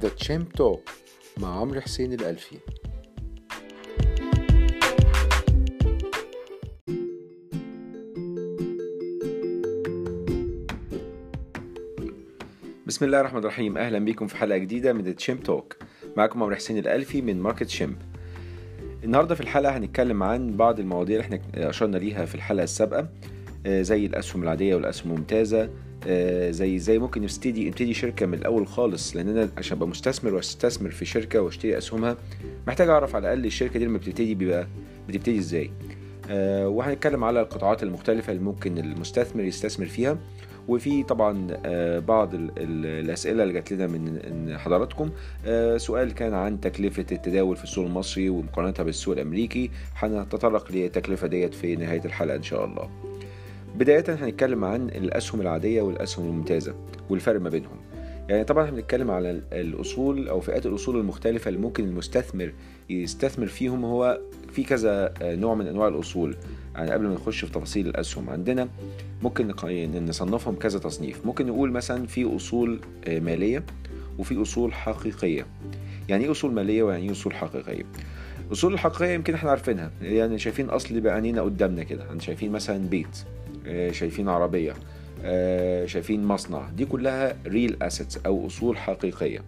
The Chimp Talk مع عمرو حسين الألفي. بسم الله الرحمن الرحيم. أهلا بيكم في حلقة جديدة من The Chimp Talk معاكم عمرو حسين الألفي من Market Chimp النهارده في الحلقة هنتكلم عن بعض المواضيع اللي إحنا اشرنا ليها في الحلقة السابقة آه، زي الأسهم العادية والأسهم الممتازة آه، زي زي ممكن نبتدي نبتدي شركة من الأول خالص لأن أنا عشان أبقى مستثمر وأستثمر في شركة وأشتري أسهمها محتاج أعرف على الأقل الشركة دي لما بتبتدي بيبقى بتبتدي إزاي. آه، وهنتكلم على القطاعات المختلفة اللي ممكن المستثمر يستثمر فيها وفي طبعا آه، بعض ال- ال- الأسئلة اللي جات لنا من حضراتكم. آه، سؤال كان عن تكلفة التداول في السوق المصري ومقارنتها بالسوق الأمريكي. هنتطرق للتكلفة ديت في نهاية الحلقة إن شاء الله. بداية هنتكلم عن الأسهم العادية والأسهم الممتازة والفرق ما بينهم. يعني طبعا إحنا بنتكلم على ال- الأصول أو فئات الأصول المختلفة اللي ممكن المستثمر يستثمر فيهم. هو في كذا آه، نوع من أنواع الأصول. يعني قبل ما نخش في تفاصيل الأسهم عندنا ممكن نق- نصنفهم كذا تصنيف. ممكن نقول مثلا في أصول آه، مالية وفي أصول حقيقية. يعني إيه أصول مالية ويعني إيه أصول حقيقية؟ الاصول الحقيقية يمكن إحنا عارفينها. يعني شايفين أصل بعينينا قدامنا كده. يعني شايفين مثلا بيت. شايفين عربية آه، شايفين مصنع. دي كلها real assets أو أصول حقيقية.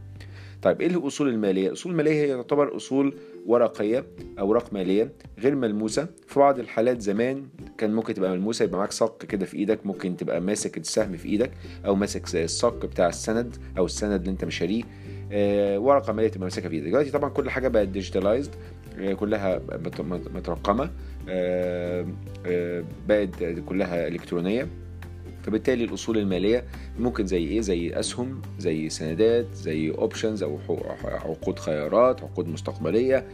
طيب إيه الأصول المالية؟ الأصول المالية هي تعتبر أصول ورقية اوراق مالية غير ملموسة. في بعض الحالات زمان كان ممكن تبقى ملموسة يبقى معاك صك كده في إيدك ممكن تبقى ماسك السهم في إيدك أو ماسك الصك بتاع السند أو السند اللي أنت مشاريه. آه، ورقة مالية تبقى ماسكها في إيدك. دلوقتي طبعا كل حاجة بقت digitalized كلها مت- مت- مترقمة بقت كلها إلكترونية. فبالتالي الأصول المالية ممكن زي إيه؟ زي أسهم زي سندات زي اوبشنز أو عقود خيارات عقود مستقبلية.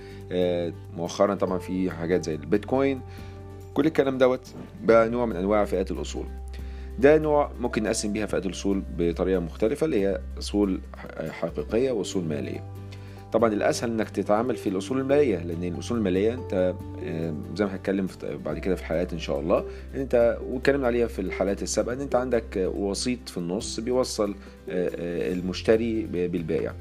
مؤخرا طبعا في حاجات زي البيتكوين. كل الكلام دوت بقى نوع من أنواع فئات الأصول. ده نوع ممكن نقسم بيها فئات الأصول بطريقة مختلفة اللي هي أصول حقيقية وأصول مالية. طبعا الأسهل إنك تتعامل في الأصول المالية لأن الأصول المالية أنت آه، زي ما هتكلم في- بعد كده في الحلقات إن شاء الله إن أنت واتكلمنا عليها في الحلقات السابقة إن أنت عندك آه، وسيط في النص بيوصل آه، آه، المشتري بالبائع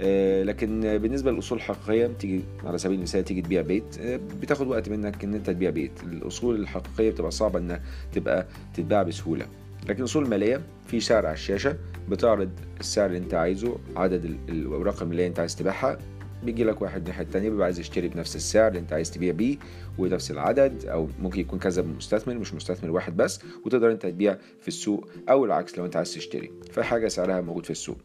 آه، لكن آه، بالنسبة للأصول الحقيقية بتيجي على سبيل المثال تيجي تبيع بيت آه، بتاخد وقت منك إن أنت تبيع بيت. الأصول الحقيقية بتبقى صعبة إنها تبقى تتباع بسهولة. لكن الأصول المالية في سعر على الشاشة بتعرض السعر اللي انت عايزه عدد ال- الاوراق الماليه اللي انت عايز تبيعها بيجي لك واحد الناحيه التانية بيبقى عايز يشتري بنفس السعر اللي انت عايز تبيع بيه ونفس العدد أو ممكن يكون كذا مستثمر مش مستثمر واحد بس وتقدر انت تبيع في السوق أو العكس لو انت عايز تشتري. فحاجة سعرها موجود في السوق.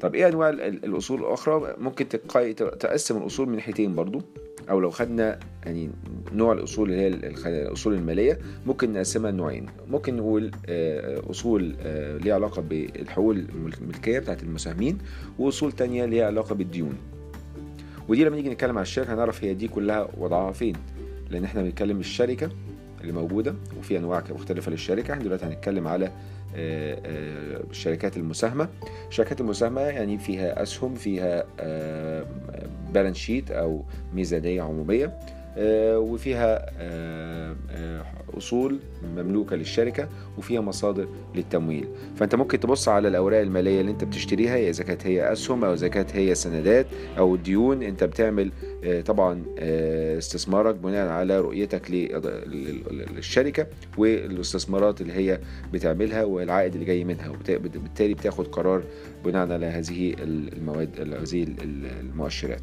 طب إيه انواع ال- ال- الأصول الأخرى؟ ممكن تقسم الأصول من ناحيتين برضو. أو لو خدنا يعني نوع الأصول اللي هي الأصول المالية ممكن نقسمها لنوعين. ممكن نقول آه، أصول آه، ليها علاقة بالحقوق الملكية بتاعت المساهمين وأصول تانية ليها علاقة بالديون. ودي لما نيجي نتكلم على الشركة هنعرف هي دي كلها وضعها فين. لأن إحنا بنتكلم الشركة اللي موجودة وفي أنواع مختلفة للشركة. إحنا دلوقتي هنتكلم على الشركات المساهمة. الشركات المساهمة يعني فيها أسهم فيها بالانس شيت أو ميزانية عمومية. آه، وفيها آه، آه، أصول مملوكة للشركة وفيها مصادر للتمويل. فأنت ممكن تبص على الأوراق المالية اللي أنت بتشتريها إذا كانت هي أسهم أو إذا كانت هي سندات أو ديون أنت بتعمل آه، طبعا آه، استثمارك بناء على رؤيتك لل- للشركة والاستثمارات اللي هي بتعملها والعائد اللي جاي منها. وبالتالي بتاخد قرار بناء على هذه المواد هذه المؤشرات.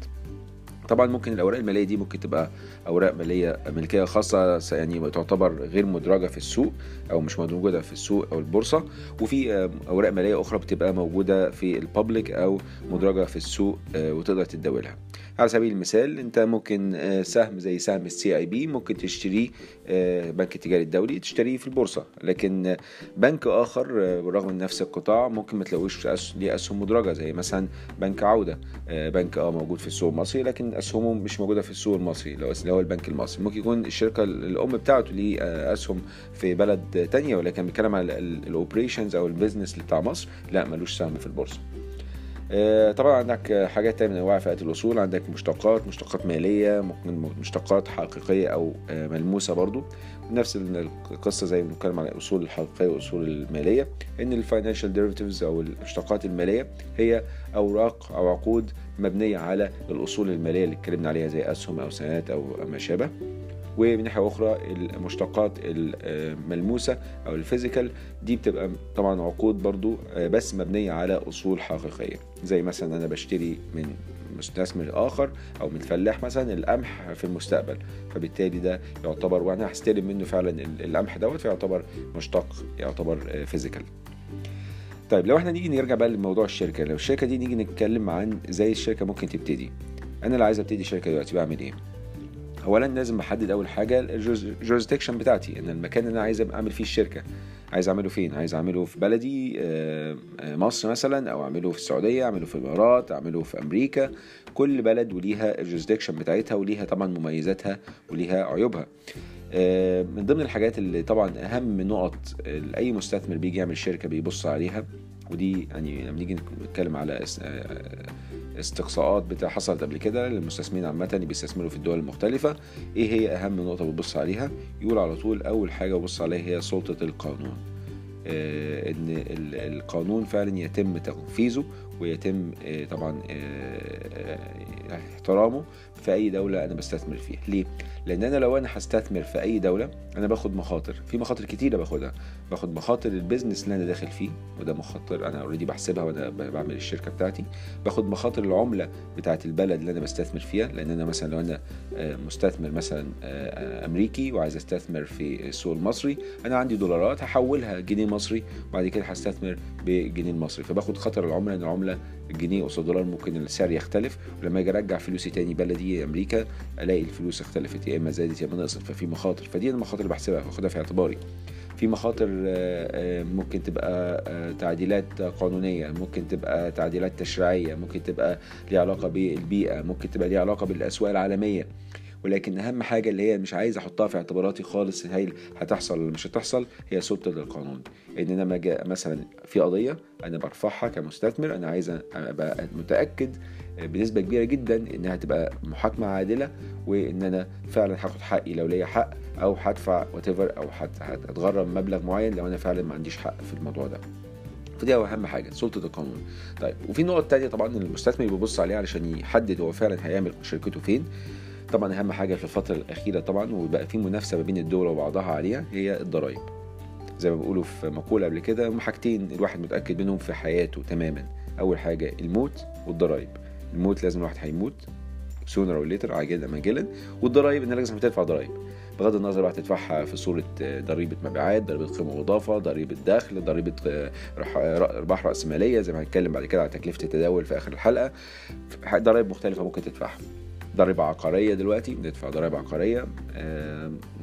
طبعا ممكن الأوراق المالية دي ممكن تبقى أوراق مالية ملكية خاصة يعني تعتبر غير مدرجة في السوق أو مش موجودة في السوق أو البورصة. وفي أوراق مالية أخرى بتبقى موجودة في البابليك أو مدرجة في السوق آه، وتقدر تتداولها على سبيل المثال أنت ممكن آه، سهم زي سهم السي اي بي ممكن تشتريه آه، بنك التجاري الدولي تشتريه في البورصة. لكن آه، بنك آخر بالرغم من نفس القطاع ممكن ما تلاقوش ليه أسهم مدرجة زي مثلا بنك عودة. بنك آه موجود في السوق المصري لكن أسهمه مش موجودة في السوق المصري اللي هو البنك المصري. ممكن يكون الشركة الأم بتاعته ليه أسهم في بلد تانية ولكن بيتكلم على ال operations أو ال business بتاع مصر لا ملوش سهم في البورصة. طبعا عندك حاجات تانية من أنواع فئات الاصول عندك مشتقات مشتقات مالية ممكن مشتقات حقيقية أو آه، ملموسة برضو. نفس القصة زي ما بنتكلم على الأصول الحقيقية والأصول المالية إن ال financial derivatives أو المشتقات المالية هي أوراق أو عقود مبنية على الأصول المالية اللي اتكلمنا عليها زي أسهم أو سندات أو ما شابه. ومن ناحية أخرى المشتقات الملموسة أو ال physical دي بتبقى طبعا عقود برضو آه، بس مبنية على أصول حقيقية. زي مثلا أنا بشتري من مستثمر آخر أو من فلاح مثلا القمح في المستقبل فبالتالي ده يعتبر وأنا هستلم منه فعلا القمح دوت فيعتبر مشتق يعتبر physical. آه، طيب لو إحنا نيجي نرجع بقى لموضوع الشركة لو الشركة دي نيجي نتكلم عن زي الشركة ممكن تبتدي. أنا اللي عايز أبتدي شركة دلوقتي بعمل إيه؟ اولا لازم أحدد أول حاجة ال jurisdiction بتاعتي إن المكان اللي أنا عايز أعمل فيه الشركة. عايز أعمله فين؟ عايز أعمله في بلدي آه، آه، مصر مثلا أو أعمله في السعودية أعمله في الإمارات أعمله في أمريكا. كل بلد وليها ال jurisdiction بتاعتها وليها طبعا مميزاتها وليها عيوبها. آه، من ضمن الحاجات اللي طبعا أهم نقط أي مستثمر بيجي يعمل شركة بيبص عليها ودي يعني لما نيجي نتكلم على استقصاءات بتاع حصلت قبل كده للمستثمرين عامة اللي بيستثمروا في الدول المختلفة إيه هي اهم نقطة بتبص عليها؟ يقول على طول أول حاجة ببص عليها هي سلطة القانون. آه إن القانون فعلا يتم تنفيذه ويتم آه طبعا آه احترامه في أي دولة أنا بستثمر فيها. ليه؟ لأن أنا لو أنا هستثمر في أي دولة أنا باخد مخاطر. في مخاطر كتيرة باخدها. باخد مخاطر ال business اللي أنا داخل فيه وده مخاطر أنا already بحسبها وأنا بعمل الشركة بتاعتي. باخد مخاطر العملة بتاعه البلد اللي أنا بستثمر فيها. لأن أنا مثلا لو أنا آه، مستثمر مثلا آه، أمريكي وعايز أستثمر في السوق المصري أنا عندي دولارات هحولها جنيه مصري وبعد كده هستثمر بالجنيه المصري فباخد خطر العملة إن العملة الجنيه قصاد الدولار ممكن السعر يختلف ولما أجي ارجع فلوسي تاني بلدي أمريكا ألاقي الفلوس اختلفت يا إما زادت يا إما نقصت ففي مخاطر. فدي المخاطر اللي بحسبها باخدها في اعتباري. في مخاطر آه، آه، ممكن تبقى آه، تعديلات قانونية ممكن تبقى تعديلات تشريعية ممكن تبقى ليها علاقة بالبيئة ممكن تبقى ليها علاقة بالأسواق العالمية. ولكن أهم حاجة اللي هي مش عايز أحطها في اعتباراتي خالص هي هتحصل ولا مش هتحصل هي سلطة القانون. إن أنا مثلا في قضية أنا برفعها كمستثمر أنا عايز أبقى متأكد بنسبة كبيرة جدا إنها تبقى محاكمة عادلة وإن أنا فعلا هاخد حقي لو ليا حق أو هدفع وات أو هتغرم مبلغ معين لو أنا فعلا ما عنديش حق في الموضوع ده. فدي أهم حاجة سلطة القانون. طيب وفي نقط تانية طبعا المستثمر بيبص عليها علشان يحدد هو فعلا هيعمل شركته فين. طبعا أهم حاجة في الفترة الأخيرة طبعا وبقى في منافسة ما بين الدول وبعضها عليها هي الضرائب زي ما بيقولوا في مقولة قبل كده هم حاجتين الواحد متأكد منهم في حياته تماما. أول حاجة الموت والضرائب الموت لازم الواحد هيموت سونر أو ليتر عاجلا أم اجلا والضرائب ان لازم تدفع ضرائب بغض النظر بقى تدفعها في صورة ضريبة مبيعات ضريبة قيمة مضافة ضريبة دخل ضريبة ارباح رأسمالية زي ما هنتكلم بعد كده على تكلفة التداول في آخر الحلقة ضرائب مختلفة ممكن تدفعها. ضريبة عقارية دلوقتي بندفع ضريبة عقارية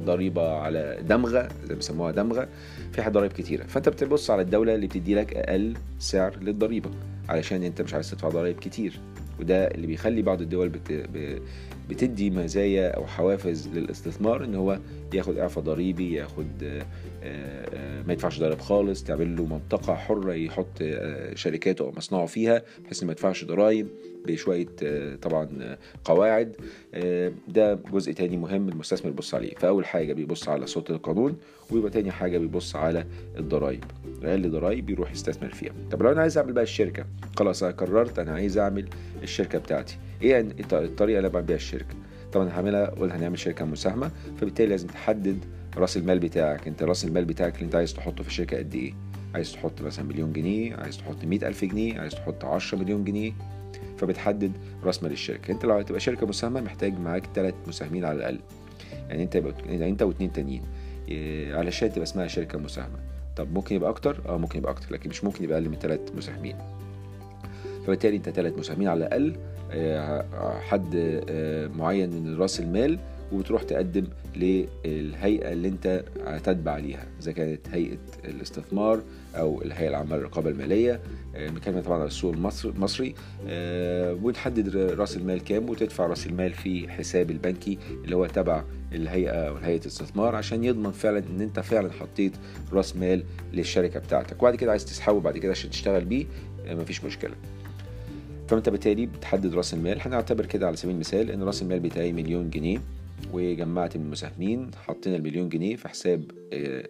ضريبة على دمغة زي بيسموها دمغة في ضرائب كتيرة. فأنت بتبص على الدولة اللي بتدي لك أقل سعر للضريبة علشان أنت مش عايز تدفع ضرائب كتير. وده اللي بيخلي بعض الدول بت... بتدي مزايا أو حوافز للاستثمار إن هو ياخد إعفاء ضريبي ياخد آه، آه، ما يدفعش ضرائب خالص تعمل له منطقة حرة يحط آه، شركاته أو مصنعه فيها بحيث ما يدفعش ضرائب. بشوية طبعا قواعد. ده جزء تاني مهم المستثمر يبص عليه. فأول حاجة بيبص على صوت القانون ويبقى تاني حاجة بيبص على الضرائب أقل ضرائب يروح يستثمر فيها. طب لو أنا عايز أعمل بقى الشركة خلاص أنا قررت أنا عايز أعمل الشركة بتاعتي. إيه الطريقة اللي بعمل بيها الشركة؟ طبعا هعملها قلنا هنعمل شركة مساهمة فبالتالي لازم تحدد رأس المال بتاعك. أنت رأس المال بتاعك اللي أنت عايز تحطه في الشركة قد إيه؟ عايز تحط مثلا مليون جنيه عايز تحط مئة ألف جنيه عايز تحط عشرة مليون جنيه. فبتحدد راس مال الشركة. انت لو هتبقى شركة مساهمة محتاج معاك ثلاث مساهمين على الأقل. يعني انت يعني انت واثنين تانيين. إيه، علشان تبقى اسمها شركة مساهمة. طب ممكن يبقى أكتر؟ آه ممكن يبقى أكتر لكن مش ممكن يبقى أقل من ثلاث مساهمين. فبالتالي انت ثلاث مساهمين على الأقل آه، حد آه، معين من راس المال وتروح تقدم للهيئة اللي انت هتتبع ليها إذا كانت هيئة الاستثمار أو الهيئة العامة للرقابة المالية. آه، بنتكلم طبعا على السوق المصري. وتحدد رأس المال كام وتدفع رأس المال في حساب البنكي اللي هو تبع الهيئة أو هيئة الاستثمار عشان يضمن فعلا إن أنت فعلا حطيت رأس مال للشركة بتاعتك. وبعد كده عايز تسحبه بعد كده عشان تشتغل بيه مفيش مشكلة. فأنت بالتالي بتحدد رأس المال. هنعتبر كده على سبيل المثال إن رأس المال بتاعي مليون جنيه. وجمعت من المساهمين حطينا المليون جنيه في حساب آه،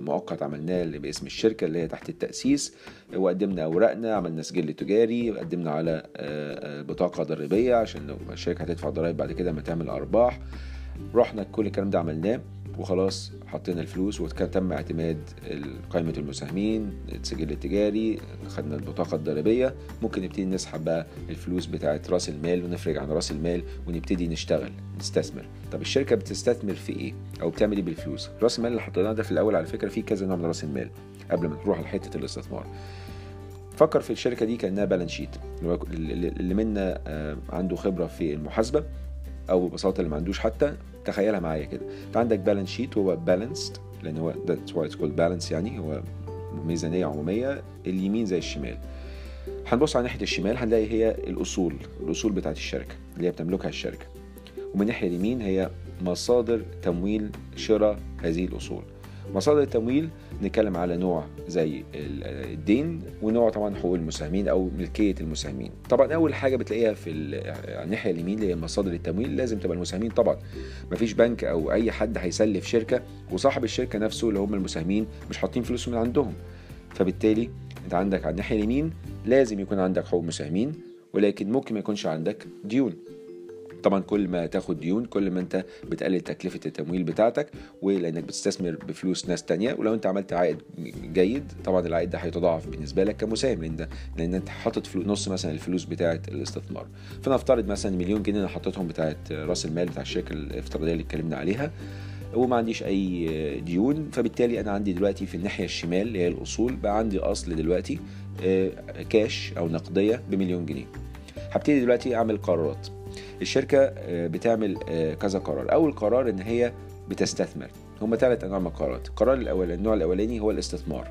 مؤقت عملناه باسم الشركة اللي هي تحت التأسيس. وقدمنا أوراقنا عملنا سجل تجاري وقدمنا على آه، آه، بطاقة ضريبية عشان الشركة هتدفع ضرائب بعد كده ما تعمل أرباح. رحنا كل الكلام ده عملناه. وخلاص حطينا الفلوس وكان تم اعتماد قائمة المساهمين السجل التجاري خدنا البطاقة الضريبية. ممكن نبتدي نسحب بقى الفلوس بتاعة رأس المال ونفرج عن رأس المال ونبتدي نشتغل نستثمر. طب الشركة بتستثمر في إيه؟ أو بتعمل إيه بالفلوس؟ رأس المال اللي حطيناه ده في الأول على فكرة فيه كذا نوع من رأس المال قبل ما نروح لحتة الاستثمار. فكر في الشركة دي كأنها balance sheet اللي منا آه، عنده خبرة في المحاسبة. أو ببساطه اللي ما عندوش حتى تخيلها معايا كده. فعندك balance sheet هو balanced لأن هو that's why it's called balance يعني هو ميزانية عمومية اليمين زي الشمال. هنبص على ناحية الشمال هنلاقي هي الأصول الأصول بتاعت الشركة اللي هي بتملكها الشركة. ومن الناحيه اليمين هي مصادر تمويل شراء هذه الأصول. مصادر التمويل نتكلم على نوع زي الدين ونوع طبعا حقوق المساهمين أو ملكية المساهمين. طبعا أول حاجة بتلاقيها في الناحية اليمين اللي هي مصادر التمويل لازم تبقى المساهمين طبعا. مفيش بنك أو أي حد هيسلف شركة وصاحب الشركة نفسه اللي هم المساهمين مش حاطين فلوسهم من عندهم. فبالتالي أنت عندك على الناحية اليمين لازم يكون عندك حقوق مساهمين ولكن ممكن ما يكونش عندك ديون. طبعا كل ما تاخد ديون كل ما انت بتقلل تكلفة التمويل بتاعتك ولأنك بتستثمر بفلوس ناس تانية. ولو انت عملت عائد جيد طبعا العائد ده هيتضاعف بالنسبة لك كمساهم لأن ده لأن انت حاطط نص مثلا الفلوس بتاعه الاستثمار. فنفترض مثلا مليون جنيه أنا حطيتهم بتاعه رأس المال بتاع الشركة الافتراضية اللي اتكلمنا عليها وما عنديش أي ديون. فبالتالي أنا عندي دلوقتي في الناحية الشمال اللي هي الأصول بقى عندي أصل دلوقتي آه، كاش أو نقدية بمليون جنيه. هبتدي دلوقتي أعمل قرارات. الشركة آه، بتعمل آه، كذا قرار. أول قرار إن هي بتستثمر. هما ثلاث أنواع من القرارات. القرار الأول النوع الأولاني هو الاستثمار.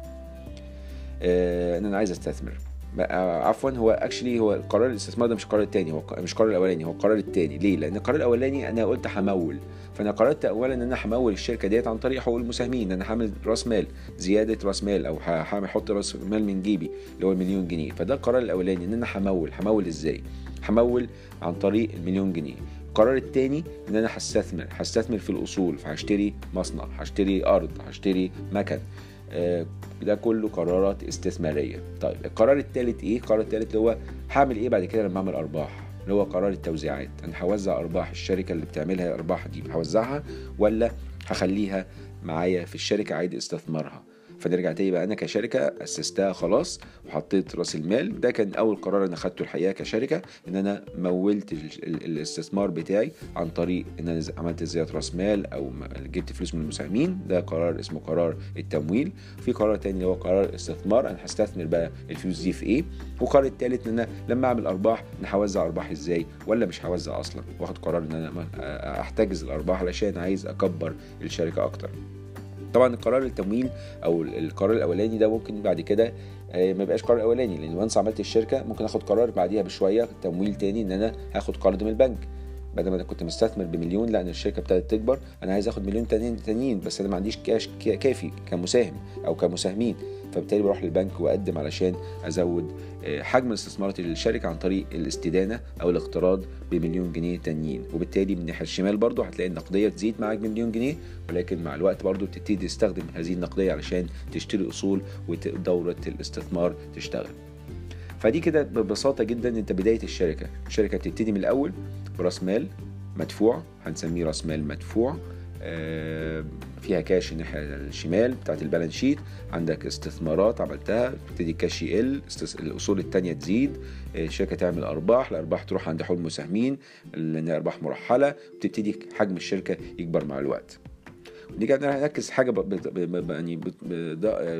آه، إن أنا عايز أستثمر. عفوا هو اكشلي هو القرار الاستثمار ده مش القرار الثاني هو مش القرار الأولاني هو القرار الثاني ليه؟ لأن القرار الأولاني أنا قلت همول. فأنا قررت اولا إن أنا همول الشركة ديت عن طريق حقوق المساهمين. ان أنا هعمل رأس مال زيادة رأس مال أو أحط رأس مال من جيبي اللي هو المليون جنيه. فده القرار الأولاني إن أنا همول. همول إزاي؟ همول عن طريق المليون جنيه. القرار التاني إن أنا هستثمر هستثمر في الأصول فهشتري مصنع هشتري أرض هشتري مكن. آه ده كله قرارات استثمارية. طيب القرار التالت إيه؟ القرار التالت اللي هو هعمل إيه بعد كده لما أعمل أرباح؟ اللي هو قرار التوزيعات. أنا هوزع أرباح الشركة اللي بتعملها ارباح دي هوزعها ولا هخليها معايا في الشركة عايد استثمارها فنرجع تاني بقى أنا كشركة أسستها خلاص وحطيت رأس المال. ده كان أول قرار أنا اخدته الحقيقة كشركة إن أنا مولت الاستثمار بتاعي عن طريق إن أنا عملت زيادة رأس مال أو جبت فلوس من المساهمين. ده قرار اسمه قرار التمويل. في قرار تاني اللي هو قرار الاستثمار أنا هستثمر بقى الفلوس دي في إيه؟ وقرار التالت إن أنا لما أعمل أرباح أنا هوزع أرباح إزاي؟ ولا مش هوزع أصلا؟ واخد قرار إن أنا أحتجز الأرباح علشان عايز أكبر الشركة أكتر. طبعا القرار التمويل أو القرار الأولاني ده ممكن بعد كده آه، ما يبقاش قرار أولاني لأن وانس عملت الشركة ممكن آخد قرار بعديها بشوية تمويل تاني إن أنا هاخد قرض من البنك. بدل ما أنا كنت مستثمر بمليون لا أنا الشركة ابتدت تكبر. أنا عايز آخد مليون تانيين تانيين بس أنا ما عنديش كاش كافي كمساهم أو كمساهمين. فبالتالي بروح للبنك وأقدم علشان أزود آه، حجم الاستثمارات للشركة عن طريق الاستدانة أو الاقتراض بمليون جنيه تانيين. وبالتالي من الناحيه الشمال برضو هتلاقي النقدية تزيد معاك بمليون جنيه ولكن مع الوقت برضو بتبتدي تستخدم هذه النقدية علشان تشتري أصول ودوره الاستثمار تشتغل. فدي كده ببساطة جدا أنت بداية الشركة. الشركة بتبتدي من الأول براس مال مدفوع هنسميه راس مال مدفوع. آه، فيها كاش الناحية الشمال بتاعت ال balance sheet. عندك استثمارات عملتها تبتدي الكاش يقل الأصول الثانية تزيد. آه، الشركة تعمل أرباح الأرباح تروح عند حقوق المساهمين لأن أرباح مرحلة بتبتدي حجم الشركة يكبر مع الوقت. نيجي نركز حاجة يعني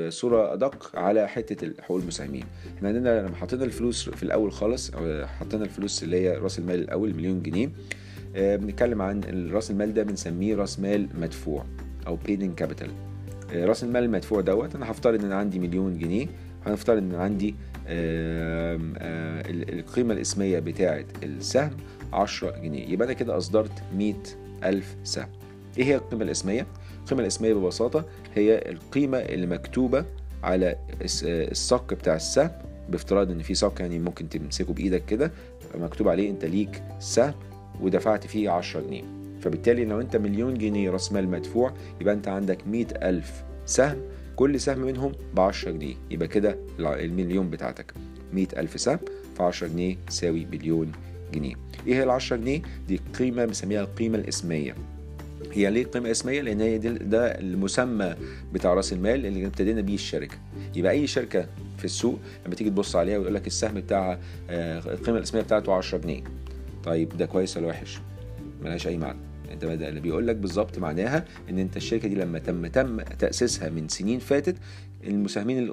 بصوره ادق على حتة حقوق المساهمين. إحنا عندنا لما حطينا الفلوس في الأول خالص حطينا الفلوس اللي هي رأس المال الأول مليون جنيه آه، بنتكلم عن رأس المال ده بنسميه رأس مال مدفوع أو paid-in capital آه، رأس المال المدفوع دوت أنا هفترض إن أنا عندي مليون جنيه هنفترض إن عندي القيمة الاسمية بتاعة السهم 10 جنيه. يبقى أنا كده أصدرت 100 ألف سهم. إيه هي القيمة الاسمية؟ القيمة الاسمية ببساطة هي القيمة اللي مكتوبة على الصك بتاع السهم بافتراض إن في صك يعني ممكن تمسكه بإيدك كده مكتوب عليه أنت ليك سهم ودفعت فيه 10 جنيه. فبالتالي لو أنت مليون جنيه راس مال مدفوع يبقى أنت عندك مئة ألف سهم كل سهم منهم ب 10 جنيه. يبقى كده المليون بتاعتك مئة ألف سهم في 10 جنيه تساوي بليون جنيه. إيه هي ال 10 جنيه؟ دي قيمة بنسميها القيمة الاسمية. هي ليه قيمة اسميه لأن هي ده المسمى بتاع رأس المال اللي ابتدينا بيه الشركة. يبقى أي شركة في السوق لما تيجي تبص عليها ويقول لك السهم بتاعها القيمة الاسميه بتاعته 10 جنيه. طيب ده كويس ولا وحش؟ ملهاش أي معنى. أنت اللي بيقول لك بالظبط معناها إن أنت الشركة دي لما تم تم تأسيسها من سنين فاتت المساهمين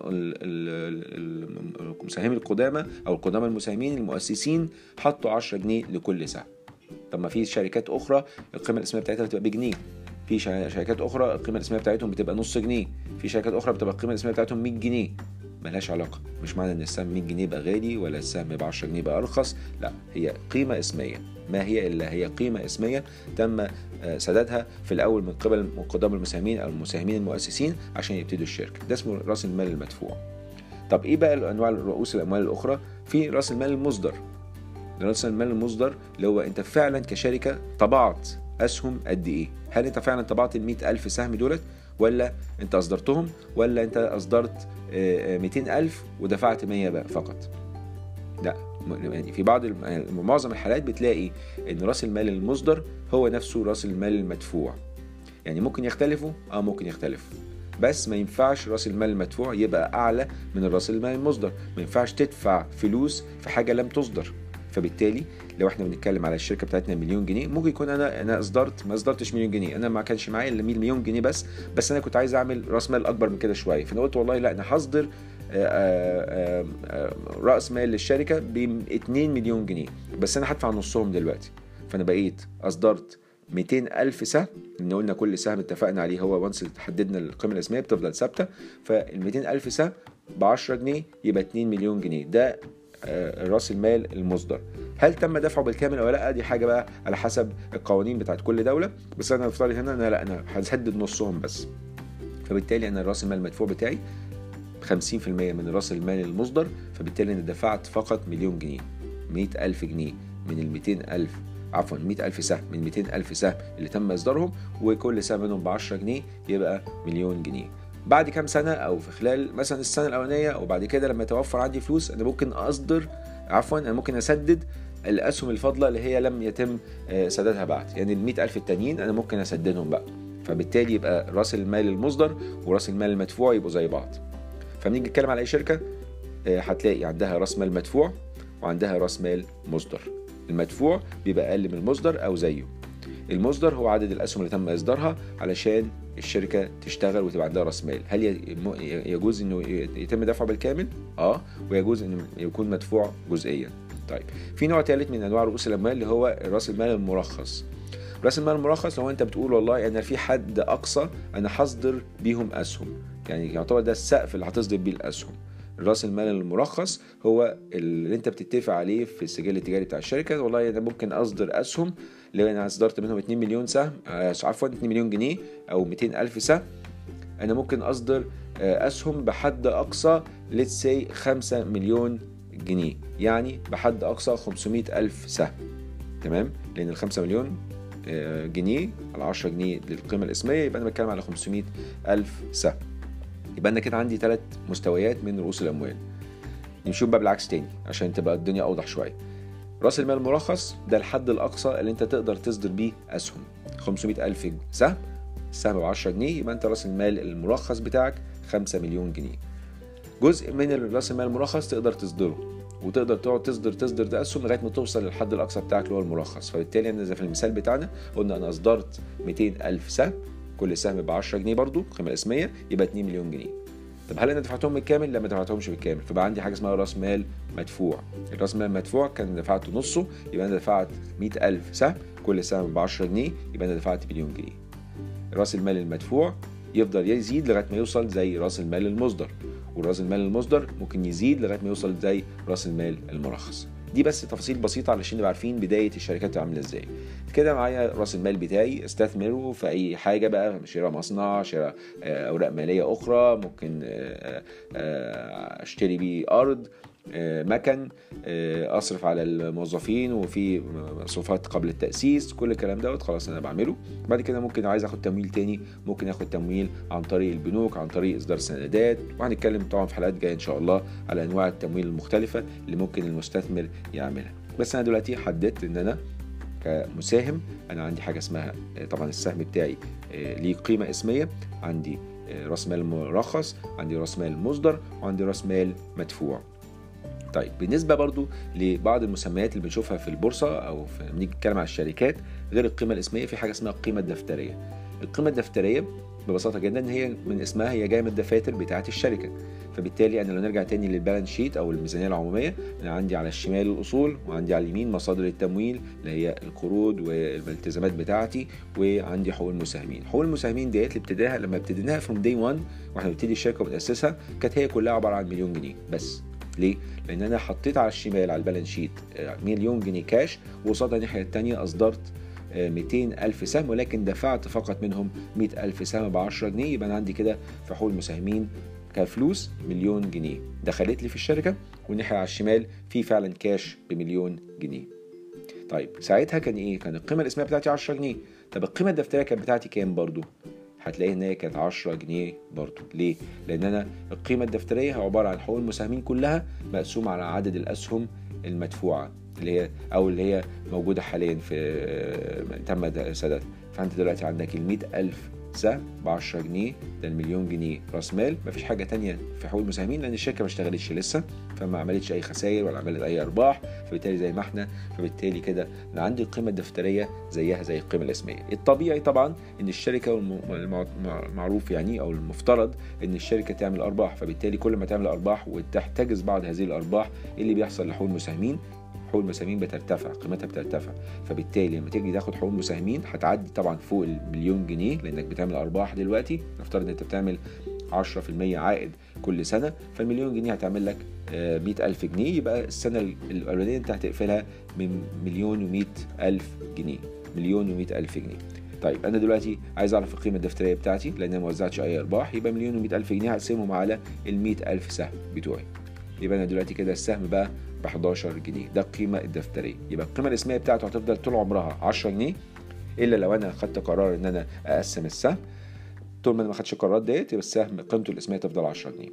المساهمين القدامى أو القدامى المساهمين المؤسسين حطوا 10 جنيه لكل سهم. طب ما في شركات أخرى القيمة الاسمية بتاعتها بتبقى بجنيه. في شركات أخرى القيمة الاسمية بتاعتهم بتبقى نص جنيه. في شركات أخرى بتبقى القيمة الاسمية بتاعتهم 100 جنيه. ملهاش علاقة. مش معنى إن السهم 100 جنيه يبقى غالي ولا السهم ب 10 جنيه يبقى أرخص. لا هي قيمة اسمية. ما هي إلا هي قيمة اسمية تم سدادها في الأول من قبل قدام المساهمين أو المساهمين المؤسسين عشان يبتدوا الشركة. ده اسمه رأس المال المدفوع. طب إيه بقى انواع رؤوس الأموال الأخرى؟ في رأس المال المصدر. راس المال المصدر اللي هو أنت فعلا كشركة طبعت أسهم قد إيه؟ هل أنت فعلا طبعت ال ألف سهم دولت ولا أنت أصدرتهم ولا أنت أصدرت 200 ألف ودفعت 100 بقى فقط؟ لا يعني في بعض معظم الحالات بتلاقي إن رأس المال المصدر هو نفسه رأس المال المدفوع. يعني ممكن يختلفوا آه ممكن يختلفوا. بس ما ينفعش رأس المال المدفوع يبقى أعلى من رأس المال المصدر. ما ينفعش تدفع فلوس في حاجة لم تصدر. فبالتالي لو إحنا بنتكلم على الشركة بتاعتنا مليون جنيه ممكن يكون أنا أنا اصدرت ما إصدرتش مليون جنيه. أنا ما كانش معايا إلا مليون جنيه بس بس أنا كنت عايز أعمل رأس مال أكبر من كده شوية. فأنا قلت والله لا أنا هصدر رأس مال للشركة ب 2 مليون جنيه. بس أنا هدفع نصهم دلوقتي. فأنا بقيت إصدرت 200 ألف سهم إن قلنا كل سهم اتفقنا عليه هو وانس حددنا القيمة الاسمية بتفضل ثابتة. فال 200 ألف سهم ب 10 جنيه يبقى 2 مليون جنيه. ده راس المال المصدر. هل تم دفعه بالكامل أو لا؟ دي حاجة بقى على حسب القوانين بتاعت كل دولة. بس أنا افترض هنا أنا لا أنا هسدد نصهم بس. فبالتالي أنا راس المال المدفوع بتاعي 50% من راس المال المصدر فبالتالي أنا دفعت فقط مليون جنيه 100 ألف جنيه من ال 200 ألف عفوا 100 ألف سهم من 200 ألف سهم اللي تم إصدارهم وكل سهم منهم ب 10 جنيه يبقى مليون جنيه. بعد كام سنة أو في خلال مثلا السنة الأولانية أو بعد كده لما يتوفر عندي فلوس أنا ممكن أصدر عفوا أنا ممكن أسدد الأسهم الفاضلة اللي هي لم يتم سدادها بعد. يعني ال ألف التانيين أنا ممكن أسددهم بقى. فبالتالي يبقى رأس المال المصدر ورأس المال المدفوع يبقوا زي بعض. فبنيجي نتكلم على أي شركة؟ هتلاقي عندها رأس مال مدفوع وعندها رأس مال مصدر. المدفوع بيبقى أقل من المصدر أو زيه. المصدر هو عدد الأسهم اللي تم إصدارها علشان الشركة تشتغل وتبقى عندها رأس مال. هل يجوز إنه يتم دفعه بالكامل؟ آه ويجوز إنه يكون مدفوع جزئيا. طيب في نوع ثالث من أنواع رؤوس الاموال اللي هو رأس المال المرخص. رأس المال المرخص هو أنت بتقول والله أنا في حد أقصى أنا هصدر بيهم أسهم. يعني يعتبر ده السقف اللي هتصدر بيه الأسهم. رأس المال المرخص هو اللي أنت بتتفق عليه في السجل التجاري بتاع الشركة. والله أنا ممكن أصدر أسهم لو أنا اصدرت منهم 2 مليون سهم عفوا 2 مليون جنيه أو 200 ألف سهم أنا ممكن أصدر أسهم بحد أقصى let's say 5 مليون جنيه يعني بحد أقصى 500 ألف سهم. تمام؟ لأن ال 5 مليون جنيه على 10 جنيه للقيمه الإسمية يبقى أنا بتكلم على 500 ألف سهم. يبقى أنا كده عندي ثلاث مستويات من رؤوس الأموال. نمشيهم بقى بالعكس تاني عشان تبقى الدنيا أوضح شوية. رأس المال المرخص ده الحد الأقصى اللي أنت تقدر تصدر بيه أسهم. 500 ألف سهم. السهم ب 10 جنيه يبقى أنت رأس المال المرخص بتاعك 5 مليون جنيه. جزء من رأس المال المرخص تقدر تصدره وتقدر تقعد تصدر تصدر ده أسهم لغاية ما توصل للحد الأقصى بتاعك اللي هو المرخص فبالتالي أنا زي في المثال بتاعنا قلنا أنا أصدرت 200 ألف سهم كل سهم ب 10 جنيه برضو القيمه الاسميه يبقى 2 مليون جنيه. طب هل أنا دفعتهم بالكامل؟ لا ما دفعتهمش بالكامل. فبقى عندي حاجة اسمها راس مال مدفوع. الراس مال المدفوع كان دفعته نصه يبقى أنا دفعت 100000 سهم كل سهم ب 10 جنيه يبقى أنا دفعت مليون جنيه. راس المال المدفوع يفضل يزيد لغاية ما يوصل زي راس المال المصدر. وراس المال المصدر ممكن يزيد لغاية ما يوصل زي راس المال المرخص. دي بس تفاصيل بسيطة علشان نبقى عارفين بداية الشركات عاملة إزاي. كده معايا رأس المال بتاعي استثمره في أي حاجة بقى شراء مصنع شراء أوراق مالية أخرى ممكن أشتري بيه أرض. آه، مكن آه، أصرف على الموظفين وفي مصروفات قبل التأسيس كل الكلام دوت خلاص أنا بعمله. بعد كده ممكن عايز آخد تمويل تاني ممكن آخد تمويل عن طريق البنوك عن طريق إصدار سندات. وهنتكلم طبعا في حلقات جاية إن شاء الله على أنواع التمويل المختلفة اللي ممكن المستثمر يعملها. بس أنا دلوقتي حددت إن أنا كمساهم أنا عندي حاجة اسمها طبعا السهم بتاعي ليه قيمة اسمية. عندي راس مال مرخص عندي راس مال مصدر وعندي راس مال مدفوع. طيب بالنسبة برضو لبعض المسميات اللي بنشوفها في البورصة أو في بنيجي نتكلم على الشركات غير القيمة الإسمية في حاجة اسمها القيمه الدفتريه القيمة الدفترية ببساطة جدا هي من اسمها هي جاية من الدفاتر بتاعة الشركة. فبالتالي أنا لو نرجع تاني للبالانس شيت أو الميزانية العمومية أنا عندي على الشمال الأصول وعندي على اليمين مصادر التمويل اللي هي القروض والالتزامات بتاعتي وعندي حقوق المساهمين. حقوق المساهمين ديت اللي ابتداها لما ابتديناها from day 1 وإحنا بنبتدي الشركة وبنأسسها كانت هي كلها عبارة عن مليون جنيه بس. ليه؟ لأن أنا حطيت على الشمال على ال balance sheet مليون جنيه كاش وقصادها الناحية التانية أصدرت 200 ألف سهم ولكن دفعت فقط منهم 100 ألف سهم ب 10 جنيه. يبقى أنا عندي كده في حقوق المساهمين كفلوس مليون جنيه. دخلت لي في الشركة والناحية على الشمال في فعلا كاش بمليون جنيه. طيب ساعتها كان إيه؟ كان القيمة الإسمية بتاعتي 10 جنيه. طب القيمة الدفترية كانت بتاعتي كام برضو؟ هتلاقي ان هي كانت 10 جنيه برضو. ليه؟ لأن أنا القيمة الدفترية عبارة عن حقوق المساهمين كلها مقسومة على عدد الأسهم المدفوعة اللي هي أو اللي هي موجودة حاليا في تم سدادها فأنت دلوقتي عندك ال 100000 سهم ب 10 جنيه ده المليون جنيه راس مال. مفيش حاجة تانية في حقوق المساهمين لأن الشركة ما اشتغلتش لسه فما عملتش أي خسائر ولا عملت أي أرباح. فبالتالي زي ما إحنا فبالتالي كده أنا عندي القيمه الدفتريه زيها زي القيمة الاسميه الطبيعي طبعا إن الشركة المعروف يعني أو المفترض إن الشركة تعمل أرباح. فبالتالي كل ما تعمل أرباح وتحتجز بعض هذه الأرباح اللي بيحصل لحقوق المساهمين حقوق المساهمين بترتفع قيمتها بترتفع. فبالتالي لما تيجي تاخد حقوق المساهمين هتعدي طبعا فوق المليون جنيه لأنك بتعمل أرباح دلوقتي. نفترض ان أنت بتعمل 10% عائد كل سنة فالمليون جنيه هتعمل لك 100000 جنيه. يبقى السنة الأولانية أنت هتقفلها من مليون و100 ألف جنيه. مليون و100 ألف جنيه. طيب أنا دلوقتي عايز أعرف القيمة الدفترية بتاعتي لأن أنا ما وزعتش اي أرباح. يبقى مليون و100 ألف جنيه هقسمهم على ال 100000 سهم بتوعي. يبقى أنا دلوقتي كده السهم بقى ب 11 جنيه. ده القيمه الدفترية. يبقى القيمة الاسميه بتاعته هتفضل طول عمرها 10 جنيه إلا لو أنا خدت قرار إن أنا أقسم السهم. طول ما أنا ما خدتش القرارات ديت يبقى السهم قيمته الاسميه تفضل 10 جنيه.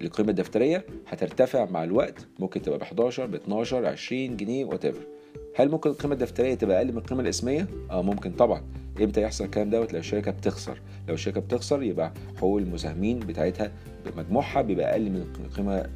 القيمة الدفترية هترتفع مع الوقت ممكن تبقى ب 11 ب 12 20 جنيه وات هل ممكن القيمة الدفترية تبقى أقل من القيمة الاسميه آه ممكن طبعا. إمتى يحصل الكلام دوت؟ لو الشركة بتخسر. لو الشركة بتخسر يبقى حقوق المساهمين بتاعتها مجموعها بيبقى أقل من قيمة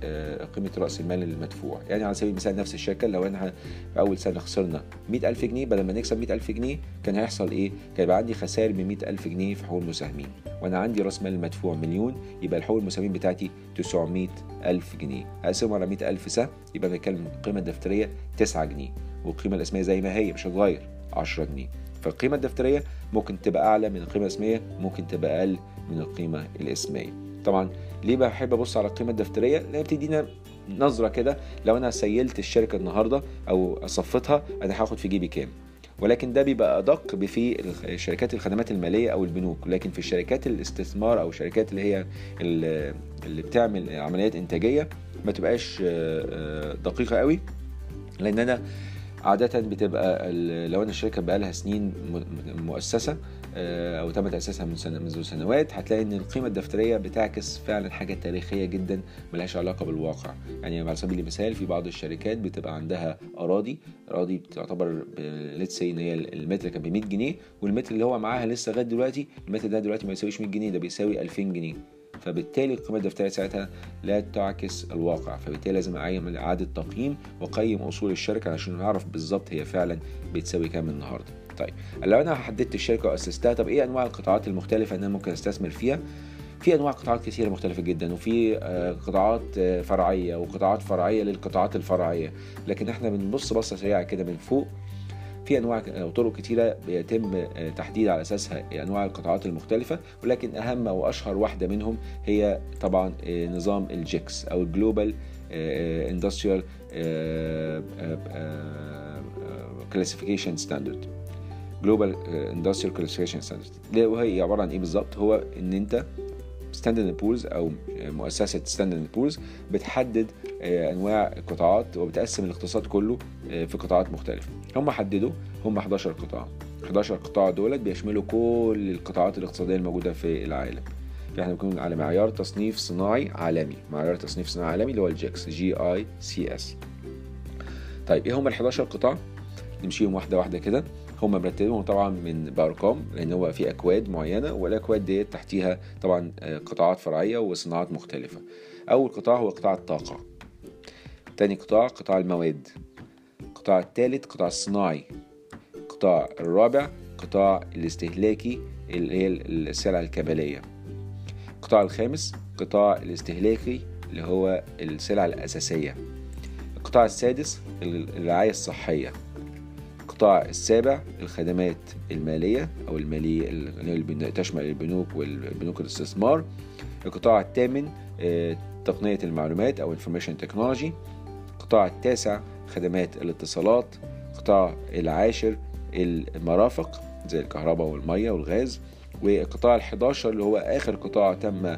قيمة رأس المال المدفوع. يعني على سبيل المثال نفس الشركة لو إحنا في أول سنة خسرنا 100000 جنيه بدل ما نكسب 100000 جنيه كان هيحصل إيه؟ كان يبقى عندي خسائر من 100000 جنيه في حقوق المساهمين. وأنا عندي رأس مال مدفوع مليون يبقى الحقوق المساهمين بتاعتي 900000 جنيه. هقسمهم على 100000 سهم يبقى بنتكلم القيمه الدفترية 9 جنيه. والقيمة الأسمية زي ما هي مش هتغير 10 جنيه. فالقيمة الدفترية ممكن تبقى أعلى من القيمة الأسمية ممكن تبقى أقل من القيمة الأسمية. طبعا ليه بحب أبص على القيمة الدفترية؟ لأن بتدينا نظرة كده لو أنا سيلت الشركة النهاردة أو صفتها أنا هاخد في جيبي كام؟ ولكن ده بيبقى أدق في شركات الخدمات المالية أو البنوك. لكن في الشركات الاستثمار أو الشركات اللي هي اللي بتعمل عمليات إنتاجية ما تبقاش دقيقة قوي. لأن أنا عادة بتبقى لو أنا الشركة بقى لها سنين مؤسسة أو تم تأسيسها من سنة منذ سنوات هتلاقي إن القيمة الدفترية بتعكس فعلا حاجة تاريخية جدا ملهاش علاقة بالواقع. يعني على سبيل المثال في بعض الشركات بتبقى عندها أراضي أراضي بتعتبر ليتس إن هي المتر كان ب 100 جنيه والمتر اللي هو معاها لسه لغاية دلوقتي المتر ده دلوقتي ما يساويش 100 جنيه ده بيساوي 2000 جنيه. فبالتالي القيمة الدفترية ساعتها لا تعكس الواقع. فبالتالي لازم أعمل إعادة تقييم وأقيم أصول الشركة عشان نعرف بالظبط هي فعلا بتساوي كام النهاردة. طيب لو أنا حددت الشركة وأسستها طب إيه أنواع القطاعات المختلفة اللي أنا ممكن أستثمر فيها؟ في أنواع قطاعات كثيره مختلفة جدا وفي قطاعات فرعية وقطاعات فرعية للقطاعات الفرعية لكن إحنا بنبص بصة سريعة كده من فوق في أنواع أو طرق كتيرة بيتم تحديد على أساسها أنواع القطاعات المختلفة ولكن أهم واشهر واحدة منهم هي طبعا نظام ال GICS أو ال Global Industry Classification Standard. Global Industry Classification Standard وهي عبارة عن إيه بالظبط؟ هو إن أنت Standard & Poor's أو مؤسسة Standard & Poor's بتحدد أنواع القطاعات وبتقسم الاقتصاد كله في قطاعات مختلفة. هم حددوا هم 11 قطاع. 11 قطاع دولت بيشملوا كل القطاعات الاقتصادية الموجودة في العالم. إحنا بنكون على معيار تصنيف صناعي عالمي. معيار تصنيف صناعي عالمي اللي هو ال GICS G I C S طيب إيه هم ال 11 قطاع؟ نمشيهم واحدة واحدة كده. هم مرتبهم طبعا من بارقام لأن هو في أكواد معينة والاكواد ديت تحتيها طبعا قطاعات فرعية وصناعات مختلفة. أول قطاع هو قطاع الطاقة. تاني قطاع قطاع المواد. القطاع الثالث قطاع الصناعي. القطاع الرابع قطاع الاستهلاكي اللي هي السلع الكماليه القطاع الخامس قطاع الاستهلاكي اللي هو السلع الأساسية. القطاع السادس الرعاية الصحية. القطاع السابع الخدمات المالية أو المالية اللي تشمل البنوك والبنوك الاستثمار. القطاع الثامن تقنية المعلومات أو Information Technology. القطاع التاسع خدمات الاتصالات. القطاع العاشر المرافق زي الكهرباء والمية والغاز. والقطاع ال11 اللي هو آخر قطاع تم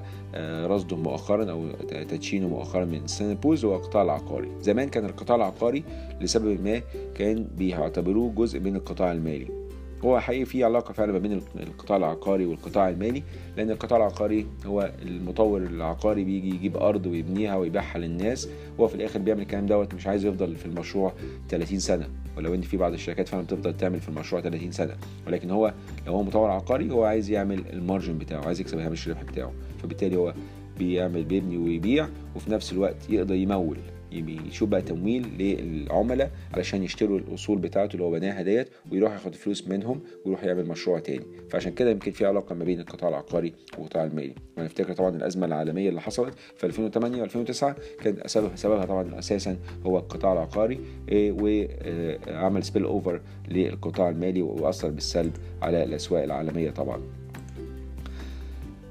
رصده مؤخرا أو تدشينه مؤخرا من سنة بولز هو القطاع العقاري. زمان كان القطاع العقاري لسبب ما كان بيعتبروه جزء من القطاع المالي. هو حقيقي في علاقة فعلا ما بين القطاع العقاري والقطاع المالي لأن القطاع العقاري هو المطور العقاري بيجي يجيب أرض ويبنيها ويبيعها للناس هو في الآخر بيعمل الكلام دوت مش عايز يفضل في المشروع 30 سنة. ولو ان في بعض الشركات فعلا بتفضل تعمل في المشروع 30 سنة. ولكن هو لو هو مطور عقاري هو عايز يعمل المارجن بتاعه عايز يكسب هامش الربح بتاعه. فبالتالي هو بيعمل بيبني ويبيع وفي نفس الوقت يقدر يمول. يشوف بقى تمويل للعملاء علشان يشتروا الأصول بتاعته اللي هو بناها ديت ويروح ياخد فلوس منهم ويروح يعمل مشروع تاني. فعشان كده يمكن في علاقة ما بين القطاع العقاري والقطاع المالي. وأنا افتكر طبعا الأزمة العالمية اللي حصلت في 2008 و2009 كان سبب سببها طبعا أساسا هو القطاع العقاري وعمل سبيل اوفر للقطاع المالي وأثر بالسلب على الأسواق العالمية طبعا.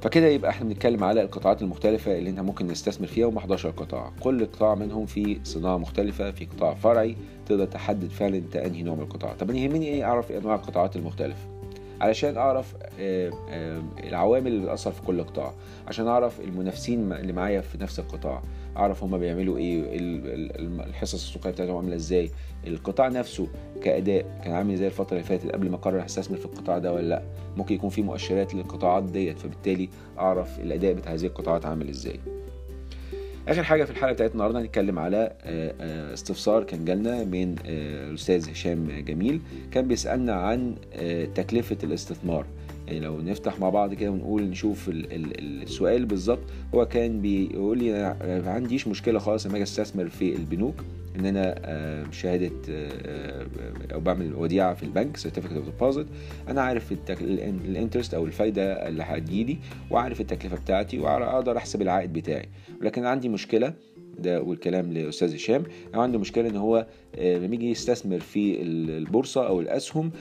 فكده يبقى إحنا بنتكلم على القطاعات المختلفة اللي انت ممكن نستثمر فيها هم 11 قطاع كل قطاع منهم في صناعة مختلفة في قطاع فرعي تقدر تحدد فعلا انت انهي نوع من القطاع. طب أنا يهمني إيه اعرف انواع القطاعات المختلفة؟ علشان أعرف العوامل اللي بتأثر في كل قطاع. عشان أعرف المنافسين اللي معايا في نفس القطاع. أعرف هما بيعملوا إيه الحصص السوقيه بتاعتهم عاملة إزاي. القطاع نفسه كأداء كان عامل إزاي الفترة اللي فاتت قبل ما أقرر استثمر في القطاع ده ولا لأ. ممكن يكون في مؤشرات للقطاعات ديت فبالتالي أعرف الأداء بتاع هذه القطاعات عامل إزاي. آخر حاجة في الحلقة بتاعتنا النهارده هنتكلم على استفسار كان جالنا من الاستاذ هشام جميل كان بيسألنا عن تكلفة الاستثمار. يعني لو نفتح مع بعض كده ونقول نشوف ال ال السؤال بالظبط هو كان بيقول لي أنا ما عنديش مشكلة خالص لما أجي أستثمر في البنوك. ان أنا شهاده أو بعمل وديعة في البنك certificate of deposit أنا عارف ال interest أو الفايدة اللي هتجيلي وعارف التكلفة بتاعتي وأقدر أحسب العائد بتاعي. ولكن عندي مشكلة ده والكلام لأستاذ هشام أنا عندي مشكلة إن هو لما يجي يستثمر في البورصة أو الأسهم